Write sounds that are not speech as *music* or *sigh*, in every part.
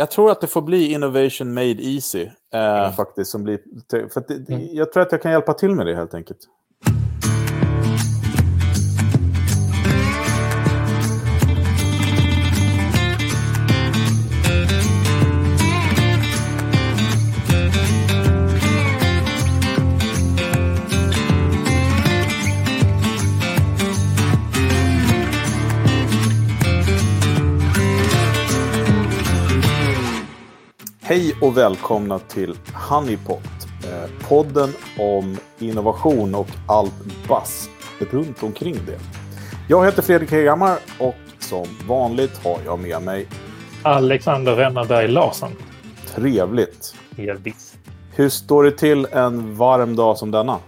Jag tror att det får bli Innovation Made Easy. Eh, mm. faktiskt, som blir, för det, mm. Jag tror att jag kan hjälpa till med det helt enkelt. Hej och välkomna till Honeypot. Eh, podden om innovation och allt bass runt omkring det. Jag heter Fredrik Hegammar och som vanligt har jag med mig Alexander Rennaberg Larsson. Trevligt. Ja, visst. Hur står det till en varm dag som denna?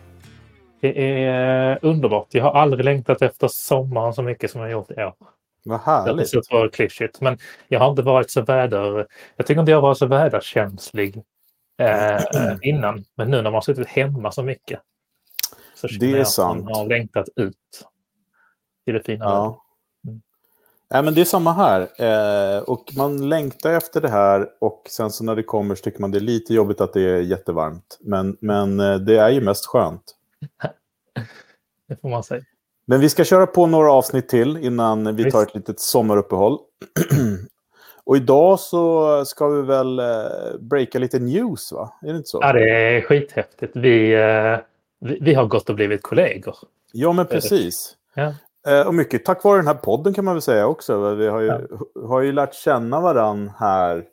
Det är underbart. Jag har aldrig längtat efter sommaren så mycket som jag gjort i år. Vad härligt. Det var klyschigt. Men jag har inte varit så väder... Jag tycker inte jag var så väderkänslig eh, *clears throat* innan. Men nu när man har suttit hemma så mycket. Så det är jag sant. att man har längtat ut till det fina ja. Mm. Ja, men det är samma här. Eh, och man längtar efter det här och sen så när det kommer så tycker man det är lite jobbigt att det är jättevarmt. Men, men eh, det är ju mest skönt. *laughs* det får man säga. Men vi ska köra på några avsnitt till innan vi tar ett litet sommaruppehåll. *clears throat* Och idag så ska vi väl eh, breaka lite news, va? Är det inte så? Ja, det är skithäftigt. Vi, eh, vi, vi har gått och blivit kollegor. Ja, men precis. Ja. Eh, och mycket tack vare den här podden kan man väl säga också. Vi har ju, ja. har ju lärt känna varandra här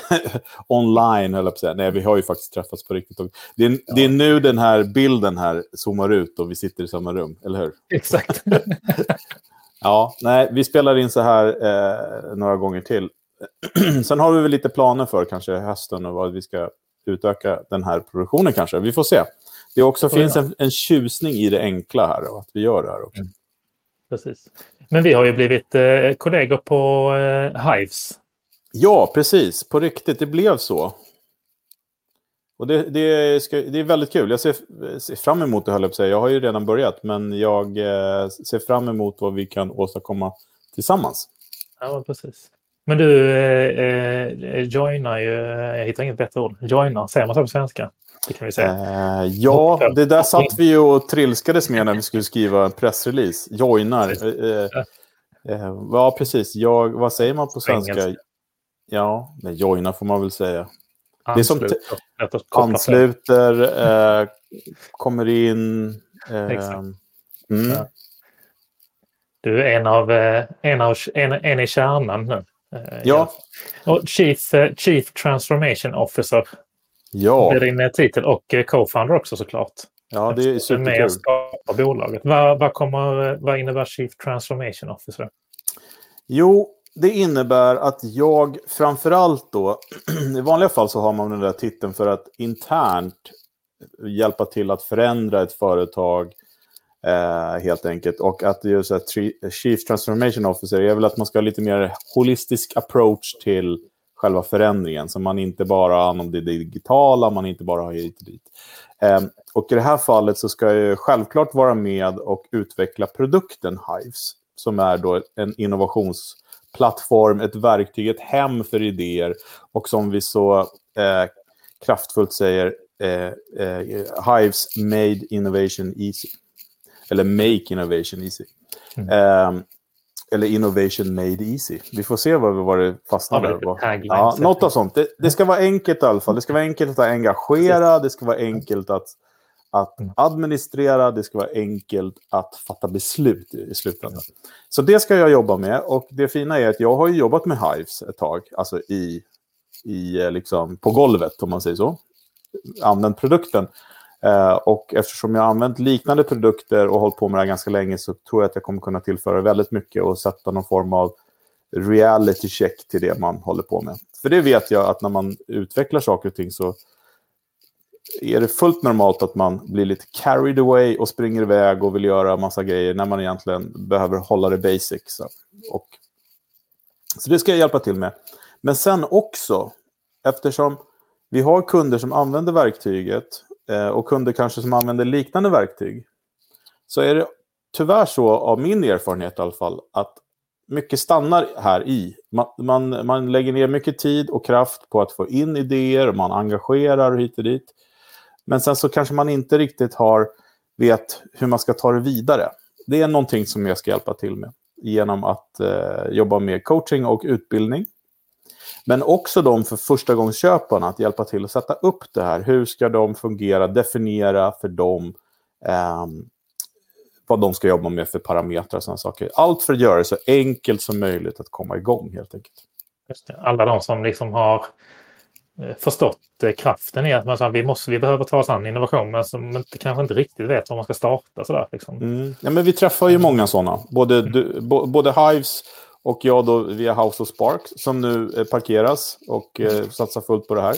*laughs* online, höll jag på att säga. Nej, vi har ju faktiskt träffats på riktigt. Det är, ja. det är nu den här bilden här zoomar ut och vi sitter i samma rum, eller hur? Exakt. *laughs* ja, nej, vi spelar in så här eh, några gånger till. *clears throat* Sen har vi väl lite planer för kanske hösten och vad vi ska utöka den här produktionen kanske. Vi får se. Det också finns en, en tjusning i det enkla här och att vi gör det här också. Mm. Precis. Men vi har ju blivit eh, kollegor på eh, Hives Ja, precis. På riktigt, det blev så. Och det, det, ska, det är väldigt kul. Jag ser, ser fram emot det, höll jag på att säga. Jag har ju redan börjat, men jag eh, ser fram emot vad vi kan åstadkomma tillsammans. Ja, precis. Men du eh, eh joinar ju, jag hittar inget bättre ord, joinar, säger man så på svenska? Det kan vi säga. Eh, ja, det där satt vi ju och trilskades med när vi skulle skriva en pressrelease. Joinar. Eh, eh, ja, precis. Jag, vad säger man på svenska? Engelska. Ja, men joina får man väl säga. Anslut, det är som ansluter, eh, kommer in. Eh, mm. Du är en av, eh, en, av en, en i kärnan nu. Eh, ja. Och Chief, eh, Chief Transformation Officer. Ja. Det är din titel och co-founder också såklart. Ja, det är superkul. Med skapa bolaget. Vad, vad, kommer, vad innebär Chief Transformation Officer? Jo, det innebär att jag framförallt då, *clears throat* i vanliga fall så har man den där titeln för att internt hjälpa till att förändra ett företag eh, helt enkelt. Och att det är så här, Chief Transformation Officer är väl att man ska ha lite mer holistisk approach till själva förändringen. Så man inte bara har hand om det digitala, man inte bara har hit och dit. Eh, och i det här fallet så ska jag självklart vara med och utveckla produkten Hives, som är då en innovations plattform, ett verktyg, ett hem för idéer och som vi så eh, kraftfullt säger, eh, eh, Hives made innovation easy. Eller make innovation easy. Mm. Eh, eller innovation made easy. Vi får se vad, vad det fastnar där. Ja, något av sånt. Det, det, ska vara enkelt i alla fall. Det ska vara enkelt att engagera, det ska vara enkelt att att mm. administrera, det ska vara enkelt att fatta beslut i slutändan. Så det ska jag jobba med och det fina är att jag har jobbat med Hives ett tag, alltså i, i, eh, liksom, på golvet om man säger så. Använt produkten. Eh, och eftersom jag har använt liknande produkter och hållit på med det ganska länge så tror jag att jag kommer kunna tillföra väldigt mycket och sätta någon form av reality check till det man håller på med. För det vet jag att när man utvecklar saker och ting så är det fullt normalt att man blir lite carried away och springer iväg och vill göra massa grejer när man egentligen behöver hålla det basic. Så, och, så det ska jag hjälpa till med. Men sen också, eftersom vi har kunder som använder verktyget eh, och kunder kanske som använder liknande verktyg, så är det tyvärr så, av min erfarenhet i alla fall, att mycket stannar här i. Man, man, man, lägger ner mycket tid och kraft på att få in idéer, man engagerar hit och dit. Men sen så kanske man inte riktigt har vet hur man ska ta det vidare. Det är någonting som jag ska hjälpa till med genom att eh, jobba med coaching och utbildning. Men också de för förstagångsköparna att hjälpa till att sätta upp det här. Hur ska de fungera? Definiera för dem eh, vad de ska jobba med för parametrar och sådana saker. Allt för att göra det så enkelt som möjligt att komma igång helt enkelt. Alla de som liksom har förstått eh, kraften i att man sa, vi, måste, vi behöver ta oss an innovation men som inte, kanske inte riktigt vet var man ska starta. Sådär, liksom. mm. ja, men vi träffar ju många sådana. Både, mm. du, både Hives och jag då via House of Spark som nu eh, parkeras och eh, satsar fullt på det här.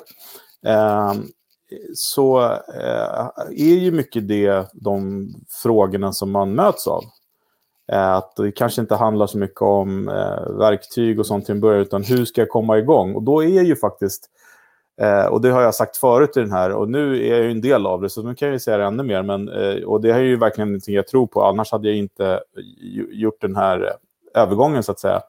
Eh, så eh, är ju mycket det de frågorna som man möts av. Eh, att det kanske inte handlar så mycket om eh, verktyg och sånt till en början, utan hur ska jag komma igång? Och då är ju faktiskt, Eh, och det har jag sagt förut i den här, och nu är jag ju en del av det, så nu kan jag säga det ännu mer, men, eh, och det här är ju verkligen någonting jag tror på, annars hade jag inte gjort den här eh, övergången, så att säga,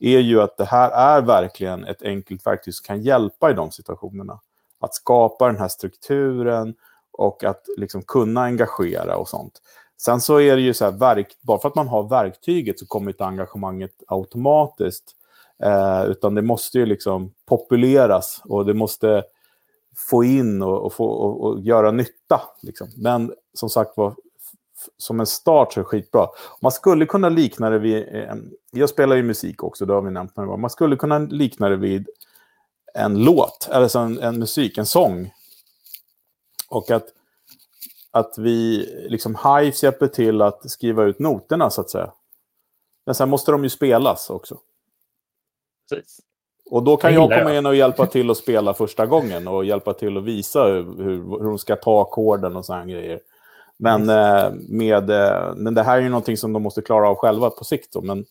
är ju att det här är verkligen ett enkelt verktyg som kan hjälpa i de situationerna att skapa den här strukturen och att liksom kunna engagera och sånt. Sen så är det ju så här, verk, bara för att man har verktyget så kommer inte engagemanget automatiskt. Eh, utan det måste ju liksom populeras och det måste få in och, och få, och, och göra nytta. Liksom. Men som sagt var, som en start så är det skitbra. Man skulle kunna likna det vid... Eh, jag spelar ju musik också, det har vi nämnt några gånger. Man skulle kunna likna det vid en låt, eller en, en musik, en sång. Och att, att vi, liksom Hives hjälper till att skriva ut noterna så att säga. Men sen måste de ju spelas också. Precis. Och då kan jag, jag komma in och hjälpa till att *laughs* spela första gången och hjälpa till att visa hur, hur, hur de ska ta ackorden och sådana grejer. Men, eh, med, eh, men det här är ju någonting som de måste klara av själva på sikt. Då. Men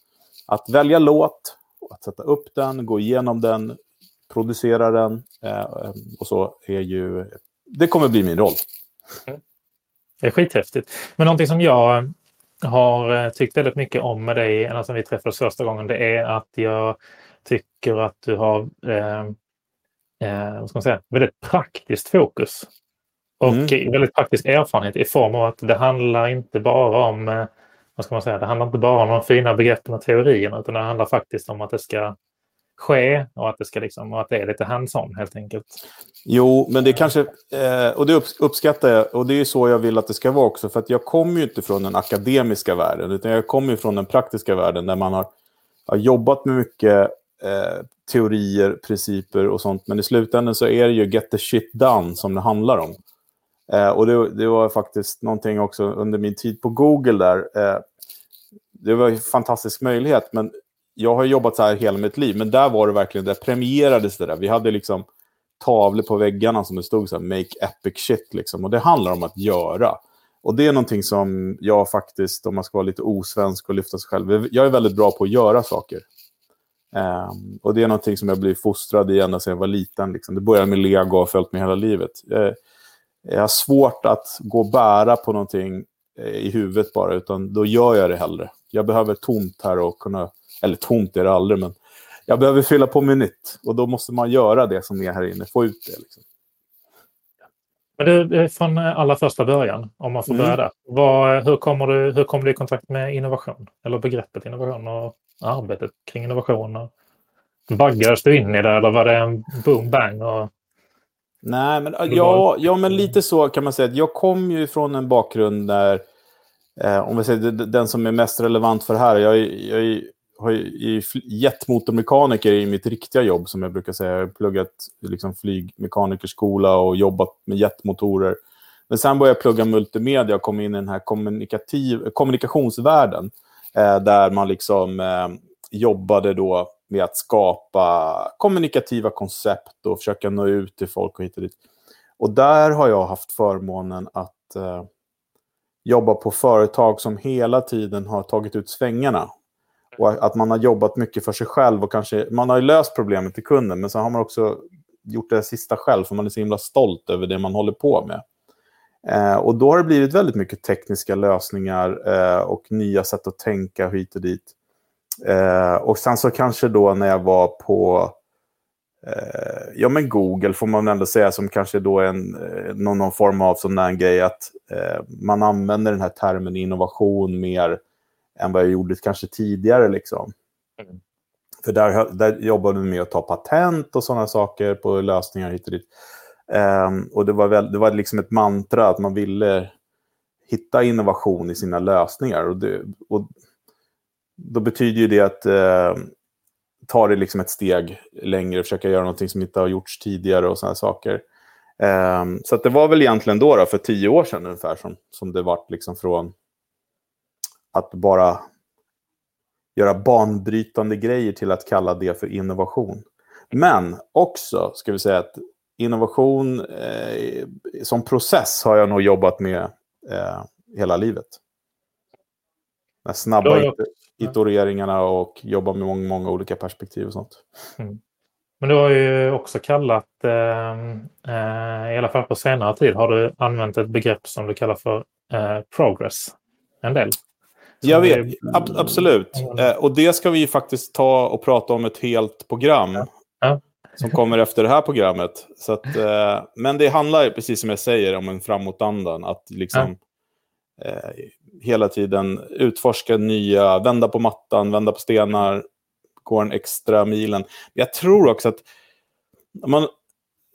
att välja låt, att sätta upp den, gå igenom den, producera den eh, och så är ju... Det kommer bli min roll. Det är skithäftigt. Men någonting som jag har eh, tyckt väldigt mycket om med dig ända sedan vi träffades första gången, det är att jag tycker att du har eh, eh, vad ska man säga, väldigt praktiskt fokus. Och mm. väldigt praktisk erfarenhet i form av att det handlar inte bara om eh, vad ska man säga, det handlar inte bara om de fina begreppen och teorierna utan det handlar faktiskt om att det ska ske och att det, ska liksom, och att det är lite hands-on helt enkelt. Jo, men det kanske, eh, och det uppskattar jag, och det är så jag vill att det ska vara också, för att jag kommer ju inte från den akademiska världen, utan jag kommer från den praktiska världen där man har, har jobbat med mycket eh, teorier, principer och sånt, men i slutändan så är det ju get the shit done som det handlar om. Eh, och det, det, var faktiskt någonting också under min tid på Google där, eh, det var en fantastisk möjlighet, men jag har jobbat så här hela mitt liv, men där var det verkligen, där premierades det där. Vi hade liksom tavlor på väggarna som det stod så här, make epic shit, liksom. Och det handlar om att göra. Och det är någonting som jag faktiskt, om man ska vara lite osvensk och lyfta sig själv, jag är väldigt bra på att göra saker. Um, och det är någonting som jag blev fostrad i ända sedan jag var liten. Liksom. Det började med lego och har följt med hela livet. Jag, jag har svårt att gå och bära på någonting eh, i huvudet bara, utan då gör jag det hellre. Jag behöver tomt här och kunna eller tomt är det aldrig, men jag behöver fylla på med nytt. Och då måste man göra det som är här inne, få ut det. Liksom. Men du, från allra första början, om man får börja mm. där. Vad, hur, kommer du, hur kommer du i kontakt med innovation? Eller begreppet innovation och arbetet kring innovation? Och baggades du in i det eller var det en boom bang? Och... Nej, men, ja, ja, men lite så kan man säga. Jag kom ju från en bakgrund där, eh, om vi säger den som är mest relevant för det här, jag, jag, har är jetmotormekaniker i mitt riktiga jobb, som jag brukar säga. Jag har pluggat liksom, flygmekanikerskola och jobbat med jetmotorer. Men sen började jag plugga multimedia och kom in i den här kommunikativ, kommunikationsvärlden. Eh, där man liksom eh, jobbade då med att skapa kommunikativa koncept och försöka nå ut till folk och hit och dit. Och där har jag haft förmånen att eh, jobba på företag som hela tiden har tagit ut svängarna och att man har jobbat mycket för sig själv och kanske, man har ju löst problemet till kunden, men så har man också gjort det sista själv, för man är så himla stolt över det man håller på med. Eh, och då har det blivit väldigt mycket tekniska lösningar eh, och nya sätt att tänka hit och dit. Eh, och sen så kanske då när jag var på eh, ja, men Google får man ändå säga som kanske då är en, eh, någon, någon form av sån där grej att eh, man använder den här termen innovation mer än vad jag gjorde kanske tidigare. Liksom. Mm. För där, där jobbade vi med att ta patent och sådana saker på lösningar hit och dit. Um, och det var, väl, det var liksom ett mantra att man ville hitta innovation i sina lösningar. Och, det, och då betyder ju det att uh, ta det liksom ett steg längre, försöka göra någonting som inte har gjorts tidigare och sådana saker. Um, så det var väl egentligen då, då, för tio år sedan ungefär, som, som det vart liksom från att bara göra banbrytande grejer till att kalla det för innovation. Men också, ska vi säga att innovation eh, som process har jag nog jobbat med eh, hela livet. De snabba ja, itereringarna och jobba med många, många olika perspektiv och sånt. Mm. Men du har ju också kallat, eh, eh, i alla fall på senare tid, har du använt ett begrepp som du kallar för eh, progress en del. Jag vet, ab absolut. Eh, och det ska vi faktiskt ta och prata om ett helt program. Ja. Som kommer efter det här programmet. Så att, eh, men det handlar, precis som jag säger, om en framåtandan. Att liksom ja. eh, hela tiden utforska nya, vända på mattan, vända på stenar, gå en extra milen. Jag tror också att man,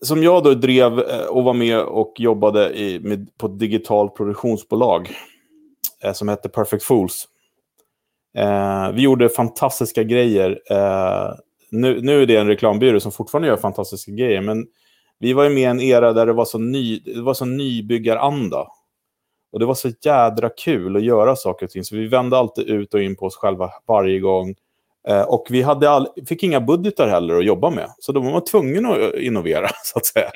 som jag då drev eh, och var med och jobbade i, med, på ett digitalt produktionsbolag eh, som hette Perfect Fools. Eh, vi gjorde fantastiska grejer. Eh, nu, nu är det en reklambyrå som fortfarande gör fantastiska grejer, men vi var ju med i en era där det var så, ny, det var så nybyggaranda. Och det var så jädra kul att göra saker och ting, så vi vände alltid ut och in på oss själva varje gång. Eh, och vi hade all, fick inga budgetar heller att jobba med, så då var man tvungen att eh, innovera, *laughs* så att säga.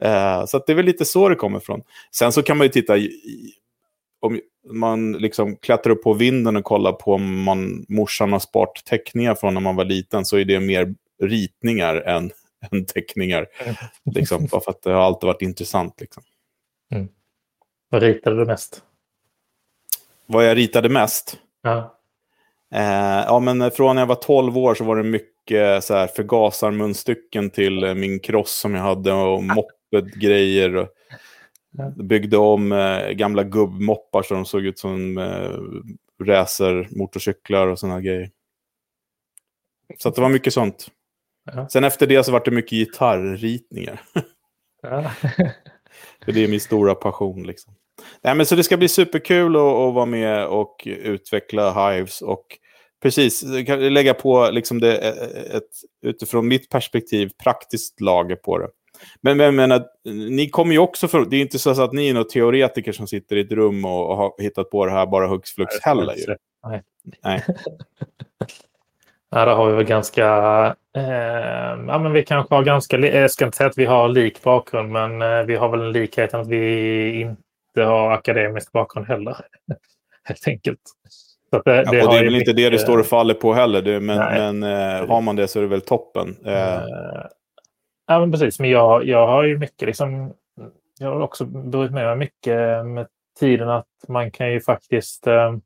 Eh, så att det är väl lite så det kommer ifrån. Sen så kan man ju titta, om man liksom klättrar upp på vinden och kollar på om man, morsan har sparat teckningar från när man var liten så är det mer ritningar än, *laughs* än teckningar. Liksom, för att det har alltid varit intressant. Liksom. Mm. Vad ritade du mest? Vad jag ritade mest? Ja. Eh, ja, men från när jag var 12 år så var det mycket så här förgasarmunstycken till min cross som jag hade och mopedgrejer. Och Byggde om eh, gamla gubbmoppar så de såg ut som eh, racermotorcyklar och sådana grejer. Så det var mycket sånt. Ja. Sen efter det så var det mycket gitarrritningar. *laughs* Ja. För det är min stora passion. Liksom. Nej, men så det ska bli superkul att, att vara med och utveckla Hives. Och precis, lägga på liksom det, ett, utifrån mitt perspektiv praktiskt lager på det. Men jag menar, ni kommer ju också från... Det är inte så att ni är några teoretiker som sitter i ett rum och, och har hittat på det här bara hux flux heller. Ju. Nej. Nej. *laughs* Ja, där har vi väl ganska... Eh, ja, men vi kanske har ganska... Jag ska inte säga att vi har lik bakgrund, men eh, vi har väl en likhet att vi inte har akademisk bakgrund heller. *laughs* Helt enkelt. Så det, det, ja, och det är väl inte det det står och faller på heller. Det, men men eh, har man det så är det väl toppen. Eh, eh Ja, men precis. Men jag, jag har ju mycket liksom... Jag har också burit med mig mycket med tiden att man kan ju faktiskt eh,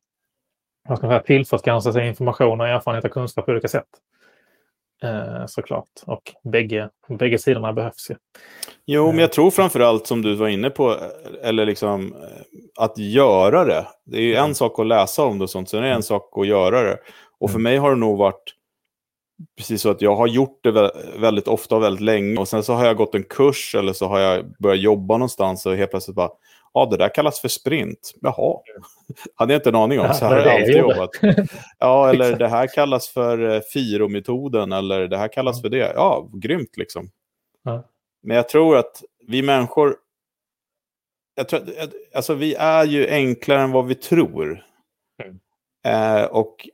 ska säga, tillförskansa sig information och erfarenhet och kunskap på olika sätt. Eh, såklart. Och bägge, bägge sidorna behövs ju. Jo, men jag tror framför allt som du var inne på, eller liksom att göra det. Det är ju en mm. sak att läsa om det och sånt, sen är det en mm. sak att göra det. Och för mm. mig har det nog varit precis så att jag har gjort det väldigt ofta och väldigt länge. Och sen så har jag gått en kurs eller så har jag börjat jobba någonstans och helt plötsligt bara, ja det där kallas för sprint. Jaha, *laughs* hade jag inte en aning om. Så här har jag alltid jobbat. Ja, *laughs* eller det här kallas för eh, FIRO-metoden eller det här kallas för det. Ja, grymt liksom. Men jag tror att vi människor, jag tror att, alltså vi är ju enklare än vad vi tror. Mm. Eh, och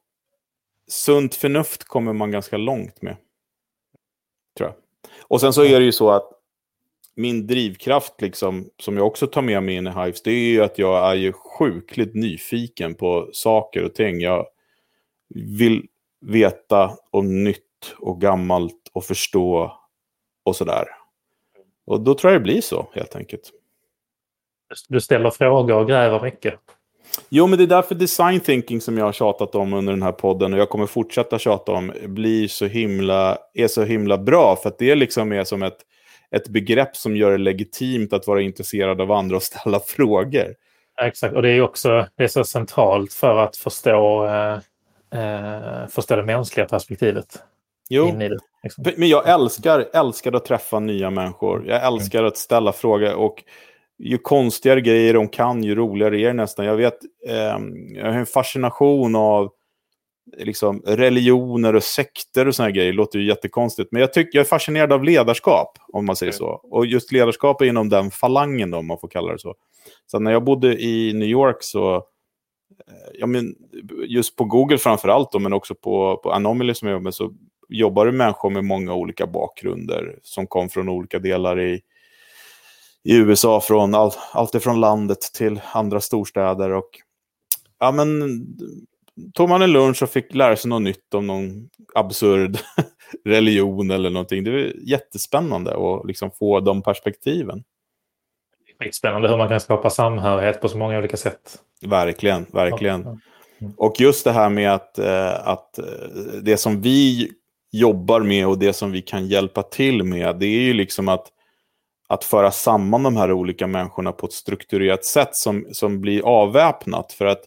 sunt förnuft kommer man ganska långt med. Tror jag. Och sen så är det ju så att min drivkraft, liksom, som jag också tar med mig in i Hives, det är ju att jag är ju sjukligt nyfiken på saker och ting. Jag vill veta om nytt och gammalt och förstå och sådär. Och då tror jag det blir så, helt enkelt. Du ställer frågor och gräver mycket. Jo, men det är därför design thinking som jag har tjatat om under den här podden och jag kommer fortsätta tjata om blir så himla, är så himla bra. För att det liksom är som ett, ett begrepp som gör det legitimt att vara intresserad av andra och ställa *laughs* frågor. exakt, och det är också det är så centralt för att förstå, eh, eh, förstå det mänskliga perspektivet. Jo, det, liksom. men jag älskar, älskar att träffa nya människor. Jag älskar mm. att ställa frågor. och ju konstigare grejer de kan, ju roligare är det nästan. Jag vet, eh, jag har en fascination av liksom, religioner och sekter och såna grejer. Det låter ju jättekonstigt. Men jag, tycker, jag är fascinerad av ledarskap, om man säger mm. så. Och just ledarskap är inom den falangen, då, om man får kalla det så. Så när jag bodde i New York så, eh, ja, men, just på Google framför allt, men också på, på Anomaly som jag jobbar med, så jobbar det människor med många olika bakgrunder som kom från olika delar i i USA från all, allt ifrån landet till andra storstäder. Och, ja, men, tog man en lunch och fick lära sig något nytt om någon absurd *laughs* religion eller någonting. Det är jättespännande att liksom få de perspektiven. Spännande hur man kan skapa samhörighet på så många olika sätt. Verkligen, verkligen. Ja, ja. Och just det här med att, eh, att eh, det som vi jobbar med och det som vi kan hjälpa till med, det är ju liksom att att föra samman de här olika människorna på ett strukturerat sätt som, som blir avväpnat. För att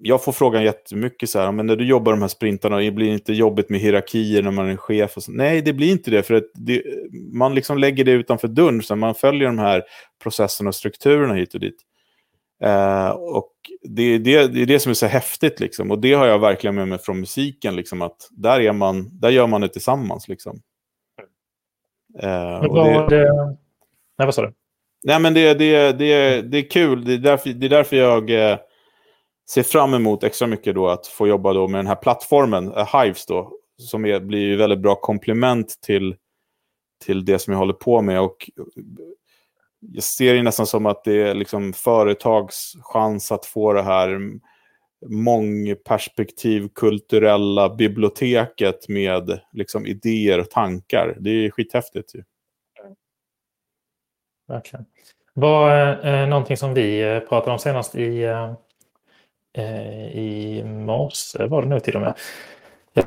jag får frågan jättemycket så här, men när du jobbar de här sprintarna, blir det inte jobbigt med hierarkier när man är chef? Och så? Nej, det blir inte det, för att det, man liksom lägger det utanför dörren, så man följer de här processerna och strukturerna hit och dit. Eh, och det, det, det är det som är så häftigt, liksom. och det har jag verkligen med mig från musiken, liksom, att där, är man, där gör man det tillsammans. Liksom. Vad, det... Nej, vad sa du? Nej, men det, det, det, det är kul. Det är därför, det är därför jag eh, ser fram emot extra mycket då att få jobba då med den här plattformen, uh, Hives då, som är, blir väldigt bra komplement till, till det som jag håller på med. Och jag ser det nästan som att det är liksom företags chans att få det här mångperspektivkulturella biblioteket med liksom, idéer och tankar. Det är skithäftigt. Ju. Verkligen. Var eh, någonting som vi eh, pratade om senast i, eh, eh, i morse, var det nu till och med,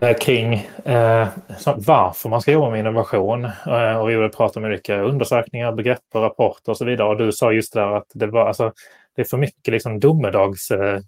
eh, kring eh, varför man ska jobba med innovation. Eh, och vi pratade om olika undersökningar, begrepp och rapporter och så vidare. Och du sa just där att det, var, alltså, det är för mycket liksom domedags eh,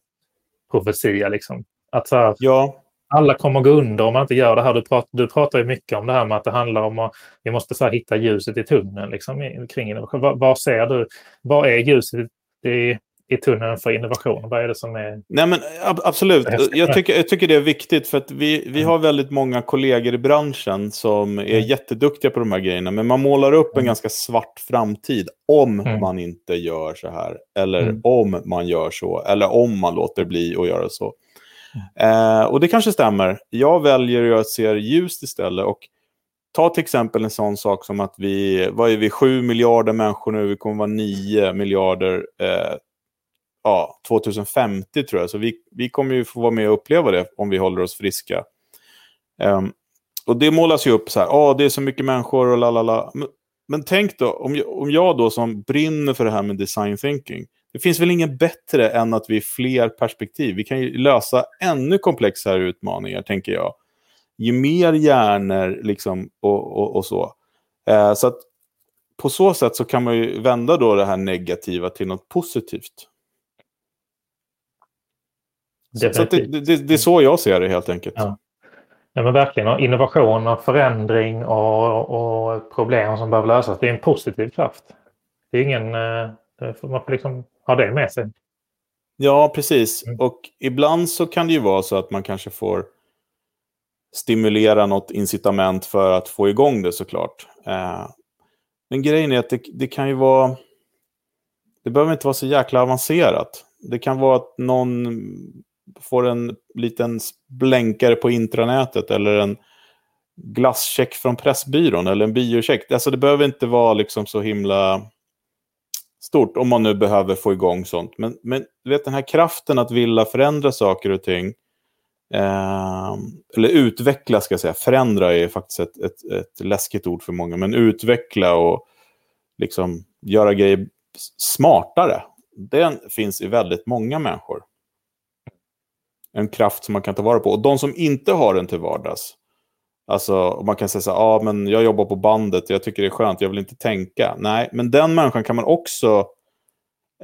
profetia. Liksom. Att så här, ja. Alla kommer gå under om man inte gör det här. Du pratar, du pratar ju mycket om det här med att det handlar om att vi måste så här, hitta ljuset i tunneln liksom, kring innovation. Vad, vad ser du? Vad är ljuset i, i tunneln för innovation? Vad är det som är... Nej, men, absolut, jag tycker, jag tycker det är viktigt för att vi, vi har väldigt många kollegor i branschen som är mm. jätteduktiga på de här grejerna. Men man målar upp en mm. ganska svart framtid om mm. man inte gör så här. Eller mm. om man gör så. Eller om man låter bli att göra så. Mm. Eh, och det kanske stämmer. Jag väljer att se ljust istället. Och Ta till exempel en sån sak som att vi, vad är vi, 7 miljarder människor nu, vi kommer vara 9 miljarder eh, ja, 2050 tror jag. Så vi, vi kommer ju få vara med och uppleva det om vi håller oss friska. Um, och det målas ju upp så här, oh, det är så mycket människor och la la la. Men, men tänk då, om jag, om jag då som brinner för det här med design thinking, det finns väl inget bättre än att vi är fler perspektiv. Vi kan ju lösa ännu komplexare utmaningar, tänker jag. Ju mer hjärnor liksom, och, och, och så. Eh, så att på så sätt så kan man ju vända då det här negativa till något positivt. Så, det, det, det, är så jag ser det helt enkelt. Ja. Ja, men verkligen. Och innovation och förändring och, och, problem som behöver lösas. Det är en positiv kraft. Det är ingen... Eh, man får liksom ha det med sig. Ja, precis. Mm. Och ibland så kan det ju vara så att man kanske får stimulera något incitament för att få igång det såklart. Eh, men grejen är att det, det kan ju vara... Det behöver inte vara så jäkla avancerat. Det kan vara att någon får en liten blänkare på intranätet eller en glasscheck från Pressbyrån eller en biocheck. Alltså det behöver inte vara liksom så himla stort om man nu behöver få igång sånt. Men, men du vet den här kraften att vilja förändra saker och ting. Eh, eller utveckla ska jag säga. Förändra är faktiskt ett, ett, ett läskigt ord för många. Men utveckla och liksom göra grejer smartare. den finns i väldigt många människor. En kraft som man kan ta vara på. Och de som inte har den till vardags, alltså man kan säga så här, ja men jag jobbar på bandet, jag tycker det är skönt, jag vill inte tänka. Nej, men den människan kan man också,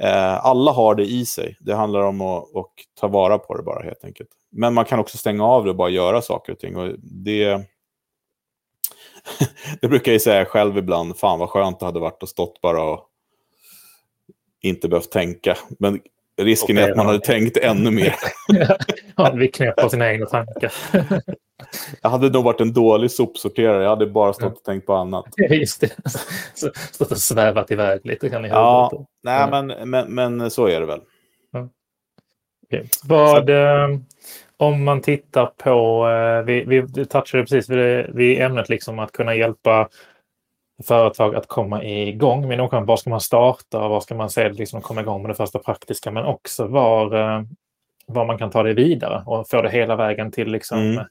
eh, alla har det i sig. Det handlar om att, att ta vara på det bara helt enkelt. Men man kan också stänga av det och bara göra saker och ting. Och det, *laughs* det brukar jag säga själv ibland, fan vad skönt det hade varit att stått bara och inte behövt tänka. Men risken okay, är att man hade tänkt ännu mer. *laughs* ja, vi knep på sina egna tankar. *laughs* jag hade nog varit en dålig sopsorterare. Jag hade bara stått och tänkt på annat. Just det. Stått och svävat iväg lite. Kan ni ja, nej, ja. Men, men, men så är det väl. Ja. Okay. Vad. Eh, om man tittar på, eh, vi, vi touchade precis vid, vid ämnet liksom att kunna hjälpa företag att komma igång med någon. Var ska man starta? Var ska man se liksom, komma igång med det första praktiska? Men också var, eh, var man kan ta det vidare och få det hela vägen till, liksom, mm.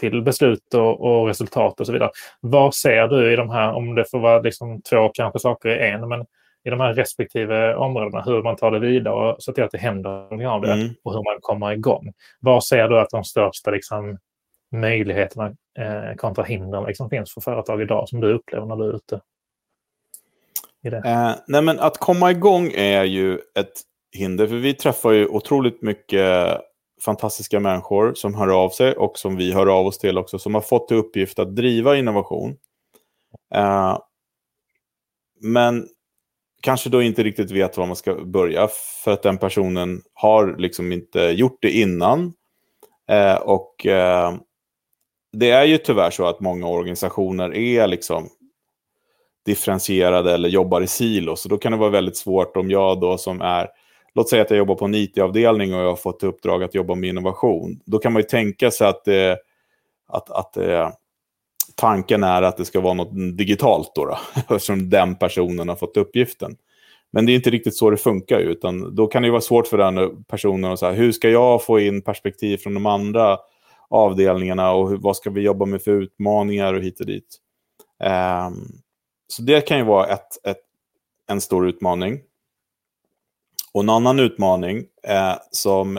till beslut och, och, resultat och så vidare. Vad ser du i de här, om det får vara liksom två kanske saker i en, men i de här respektive områdena, hur man tar det vidare och så till att det händer någonting av det mm. och hur man kommer igång. Var ser du att de största liksom, möjligheterna eh, kontra hindren liksom, finns för företag idag som du upplever när du är ute? I det? Eh, nej, men att komma igång är ju ett hinder, för vi träffar ju otroligt mycket fantastiska människor som hör av sig och som vi hör av oss till också, som har fått till uppgift att driva innovation. Eh, men kanske då inte riktigt vet var man ska börja för att den personen har liksom inte gjort det innan. Eh, och eh, det är ju tyvärr så att många organisationer är liksom differentierade eller jobbar i silos. Så då kan det vara väldigt svårt om jag då som är, låt säga att jag jobbar på en IT-avdelning och jag har fått uppdrag att jobba med innovation. Då kan man ju tänka sig att, eh, att, att eh, tanken är att det ska vara något digitalt då, då *laughs* eftersom den personen har fått uppgiften. Men det är inte riktigt så det funkar, utan då kan det vara svårt för den personen att säga, hur ska jag få in perspektiv från de andra avdelningarna och hur, vad ska vi jobba med för utmaningar och hit och dit. Um, så det kan ju vara ett, ett, en stor utmaning. Och en annan utmaning eh, som,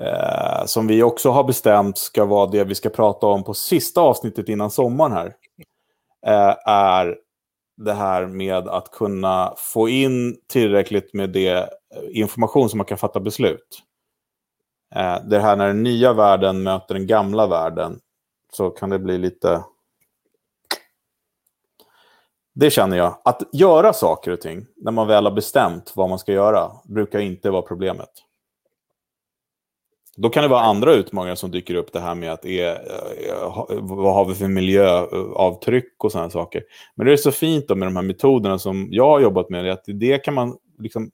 eh, som vi också har bestämt ska vara det vi ska prata om på sista avsnittet innan sommaren här, eh, är det här med att kunna få in tillräckligt med det eh, information som man kan fatta beslut. Eh, det här när den nya världen möter den gamla världen så kan det bli lite... Det känner jag. Att göra saker och ting när man väl har bestämt vad man ska göra brukar inte vara problemet. Då kan det vara andra utmaningar som dyker upp. Det här med att är, eh, vad har vi för miljöavtryck och sådana saker. Men det är så fint med de här metoderna som jag har jobbat med. Att det kan man liksom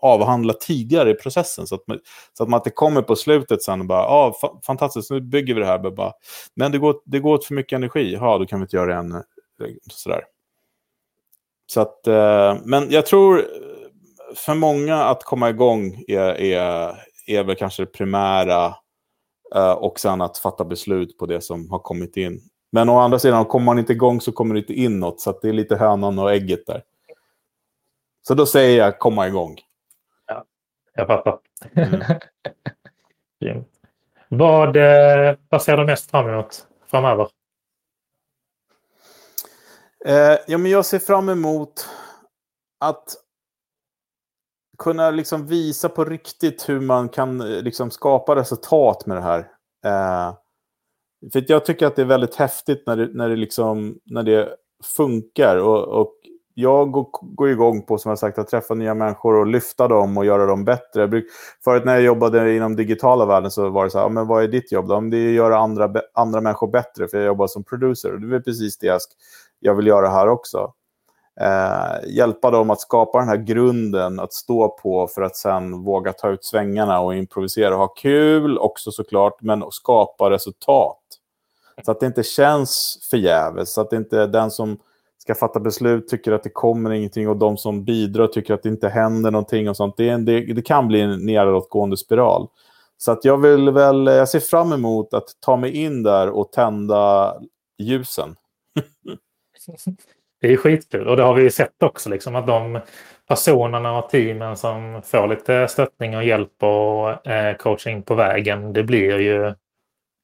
avhandla tidigare i processen. Så att man, så att man inte kommer på slutet sen och bara, ja, ah, fantastiskt, nu bygger vi det här. Bara, men det går, det går åt för mycket energi. Ja, då kan vi inte göra det än. Eh, sådär. Så att, eh, men jag tror eh, för många att komma igång är, är, är väl kanske det primära. Eh, och sen att fatta beslut på det som har kommit in. Men å andra sidan, kommer man inte igång så kommer det inte in något. Så det är lite hönan och ägget där. Så då säger jag komma igång. Jag fattar. Mm. *laughs* vad, eh, vad ser du mest fram emot framöver? Eh, ja, men jag ser fram emot att kunna liksom visa på riktigt hur man kan eh, liksom skapa resultat med det här. Eh, för jag tycker att det är väldigt häftigt när det, när det, liksom, när det funkar. Och, och jag går, går igång på, som jag sagt, att träffa nya människor och lyfta dem och göra dem bättre. Förut när jag jobbade inom digitala världen så var det så här, men vad är ditt jobb då? Det är att göra andra, andra människor bättre, för jag jobbar som producer. Det är precis det jag, jag vill göra här också. Eh, hjälpa dem att skapa den här grunden att stå på för att sen våga ta ut svängarna och improvisera och ha kul också såklart, men skapa resultat. Så att det inte känns förgäves, så att det inte är den som ska fatta beslut tycker att det kommer ingenting och de som bidrar tycker att det inte händer någonting och sånt. Det, det, det kan bli en nedåtgående spiral. Så att jag vill väl, jag ser fram emot att ta mig in där och tända ljusen. *laughs* det är skitkul och det har vi ju sett också liksom att de personerna och teamen som får lite stöttning och hjälp och eh, coaching på vägen, det blir ju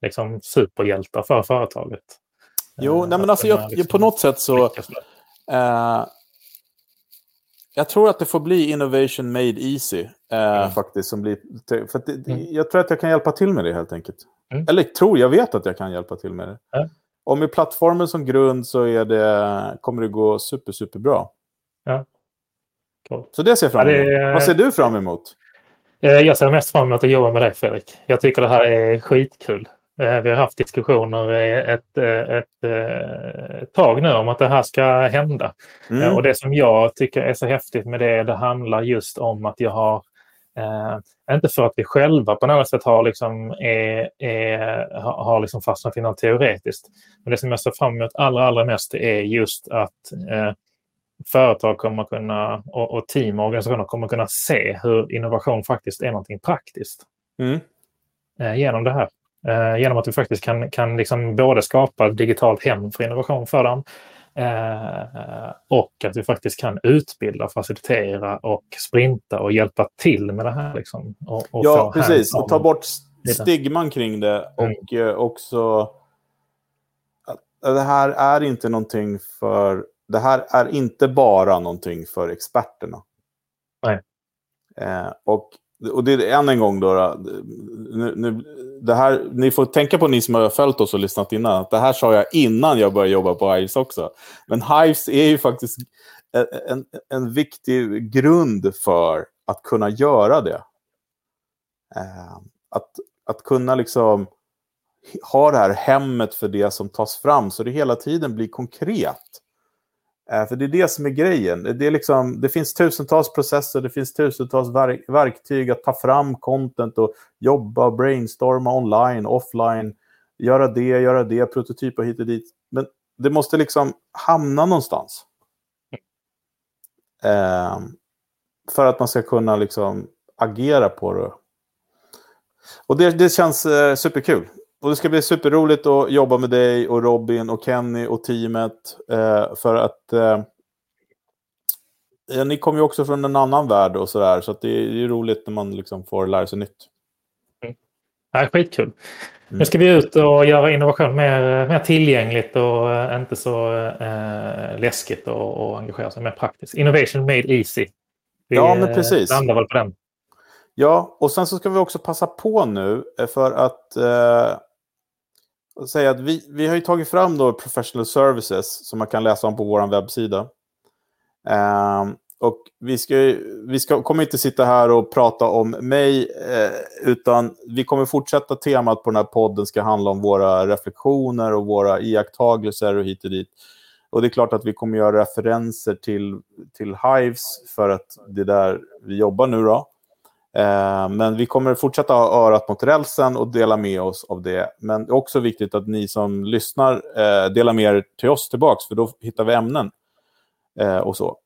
liksom superhjältar för företaget. Jo, nej, men alltså jag, liksom på något sätt så... Eh, jag tror att det får bli innovation made easy. Eh, mm. faktiskt, som blir, för det, mm. Jag tror att jag kan hjälpa till med det helt enkelt. Mm. Eller tror, jag vet att jag kan hjälpa till med det. Och med plattformen som grund så är det, kommer det gå super, super bra. Ja. Cool. Så det ser jag fram emot. Ja, det... Vad ser du fram emot? Eh, jag ser mest fram emot att jobba med dig Fredrik. Jag tycker det här är skitkul. Eh, vi har haft diskussioner ett, ett, ett tag nu om att det här ska hända. Mm. Och det som jag tycker är så häftigt med det, det handlar just om att jag har Eh, inte för att vi själva på något sätt har, liksom, är, är, har liksom fastnat i något teoretiskt. Men det som jag ser fram emot allra, allra mest är just att eh, företag kommer kunna, och, och team och organisationer kommer kunna se hur innovation faktiskt är någonting praktiskt. Mm. Eh, genom det här. Eh, genom att vi faktiskt kan, kan liksom både skapa ett digitalt hem för innovation för dem Eh, och att vi faktiskt kan utbilda, facilitera och sprinta och hjälpa till med det här. Liksom, och, och ja, precis. Och ta bort stigman kring det. Mm. Och mm. också... Det här är inte någonting för... Det här är inte bara någonting för experterna. Nej. Eh, och, och det är än en gång då, då nu, nu, det här, ni får tänka på ni som har följt oss och lyssnat innan, att det här sa jag innan jag började jobba på Hives också. Men Hives är ju faktiskt en, en, en viktig grund för att kunna göra det. Eh, att, att kunna liksom ha det här hemmet för det som tas fram så det hela tiden blir konkret. Eh, för det är det som är grejen. Det, är liksom, det finns tusentals processer, det finns tusentals verk verktyg att ta fram content och jobba, brainstorma online, offline, göra det, göra det, prototypa hit och dit. Men det måste liksom hamna någonstans. Eh, för att man ska kunna liksom agera på det. Och det, det känns eh, superkul. Och det ska bli superroligt att jobba med dig och Robin och Kenny och teamet. Eh, för att eh, ni kommer ju också från en annan värld och sådär. Så, det är ju roligt när man liksom får lära sig nytt. Mm. Ja, skitkul. Mm. Nu ska vi ut och göra innovation mer, mer tillgängligt och äh, inte så äh, läskigt och, och engagera sig mer praktiskt. Innovation made easy. Vi ja, men precis. landar väl på den. Ja, och sen så ska vi också passa på nu för att eh, och säga att vi, vi har ju tagit fram då professional services som man kan läsa om på vår webbsida. Um, och vi, ska, vi ska, kommer inte sitta här och prata om mig, eh, utan vi kommer fortsätta temat på den här podden ska handla om våra reflektioner och våra iakttagelser och hit och dit. Och det är klart att vi kommer göra referenser till, till Hives för att det är där vi jobbar nu då. Eh, men vi kommer fortsätta ha örat mot rälsen och dela med oss av det. Men det är också viktigt att ni som lyssnar eh, delar med er till oss tillbaka, för då hittar vi ämnen eh, och så.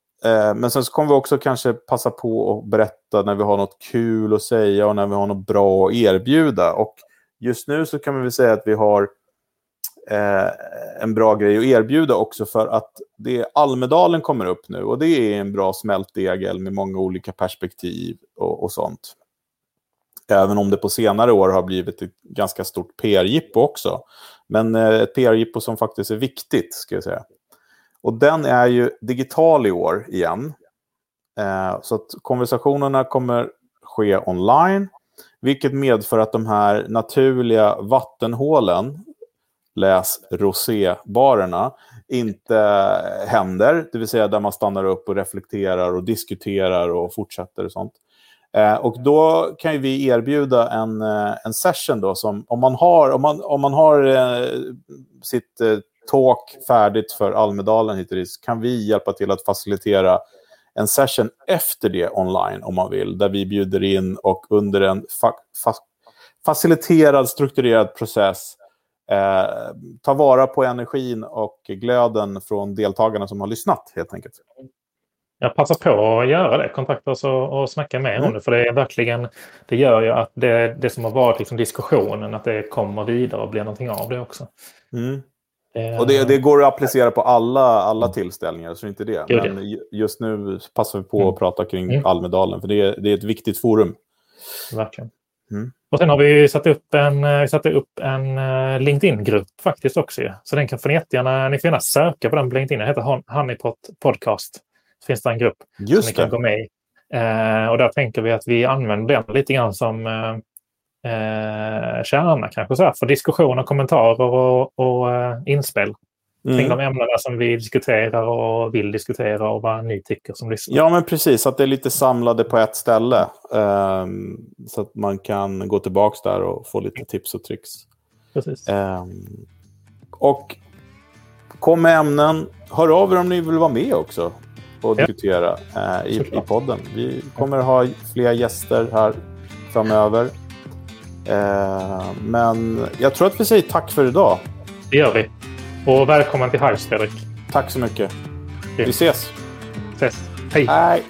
Men sen så kommer vi också kanske passa på att berätta när vi har något kul att säga och när vi har något bra att erbjuda. Och just nu så kan vi väl säga att vi har eh, en bra grej att erbjuda också för att det Almedalen kommer upp nu och det är en bra smältdegel med många olika perspektiv och, och sånt. Även om det på senare år har blivit ett ganska stort PR-jippo också. Men eh, ett PR-jippo som faktiskt är viktigt, ska jag säga. Och den är ju digital i år igen. Eh, så att konversationerna kommer ske online. Vilket medför att de här naturliga vattenhålen läs rosébarerna, inte händer. Det vill säga där man stannar upp och reflekterar och diskuterar och fortsätter och sånt. Eh, och då kan vi erbjuda en, eh, en session då som om man har, om man, om man har eh, sitt eh, talk färdigt för Almedalen hittills kan vi hjälpa till att facilitera en session efter det online om man vill, där vi bjuder in och under en fa fa faciliterad, strukturerad process eh, ta vara på energin och glöden från deltagarna som har lyssnat helt enkelt. Jag passar på att göra det, kontakta oss och, och snacka mer mm. det. För det är verkligen, det gör ju att det, det som har varit liksom diskussionen, att det kommer vidare och blir någonting av det också. Mm. Eh, och det, det, går att applicera på alla, alla tillställningar, så inte det. det. Men just nu passar vi på mm. att prata kring mm. Almedalen, för det är, det är ett viktigt forum. Verkligen. Mm. Och sen har vi satt upp en, vi upp en eh, LinkedIn-grupp faktiskt också. Så den kan får ni jättegärna, ni får gärna söka på den på LinkedIn. Den heter Honeypot Podcast. Så finns det en grupp Just som ni kan gå med i. Eh, och där tänker vi att vi använder den lite grann som eh, eh kärna kanske så här, för diskussioner, kommentarer och, och eh, inspel mm. kring de ämnena som vi diskuterar och vill diskutera och vad ni tycker som lyssnar. Ja, men precis. Att det är lite samlade på ett ställe. Um, så att man kan gå tillbaka där och få lite tips och tricks. Precis. Um, och kom med ämnen. Hör av er om ni vill vara med också och ja. diskutera uh, i, i podden. Vi kommer ha fler gäster här framöver. Uh, men jag tror att vi säger tack för idag. Det gör vi. Och välkommen till Hives, Fredrik. Tack så mycket. Vi ses. ses. Hej. Hej.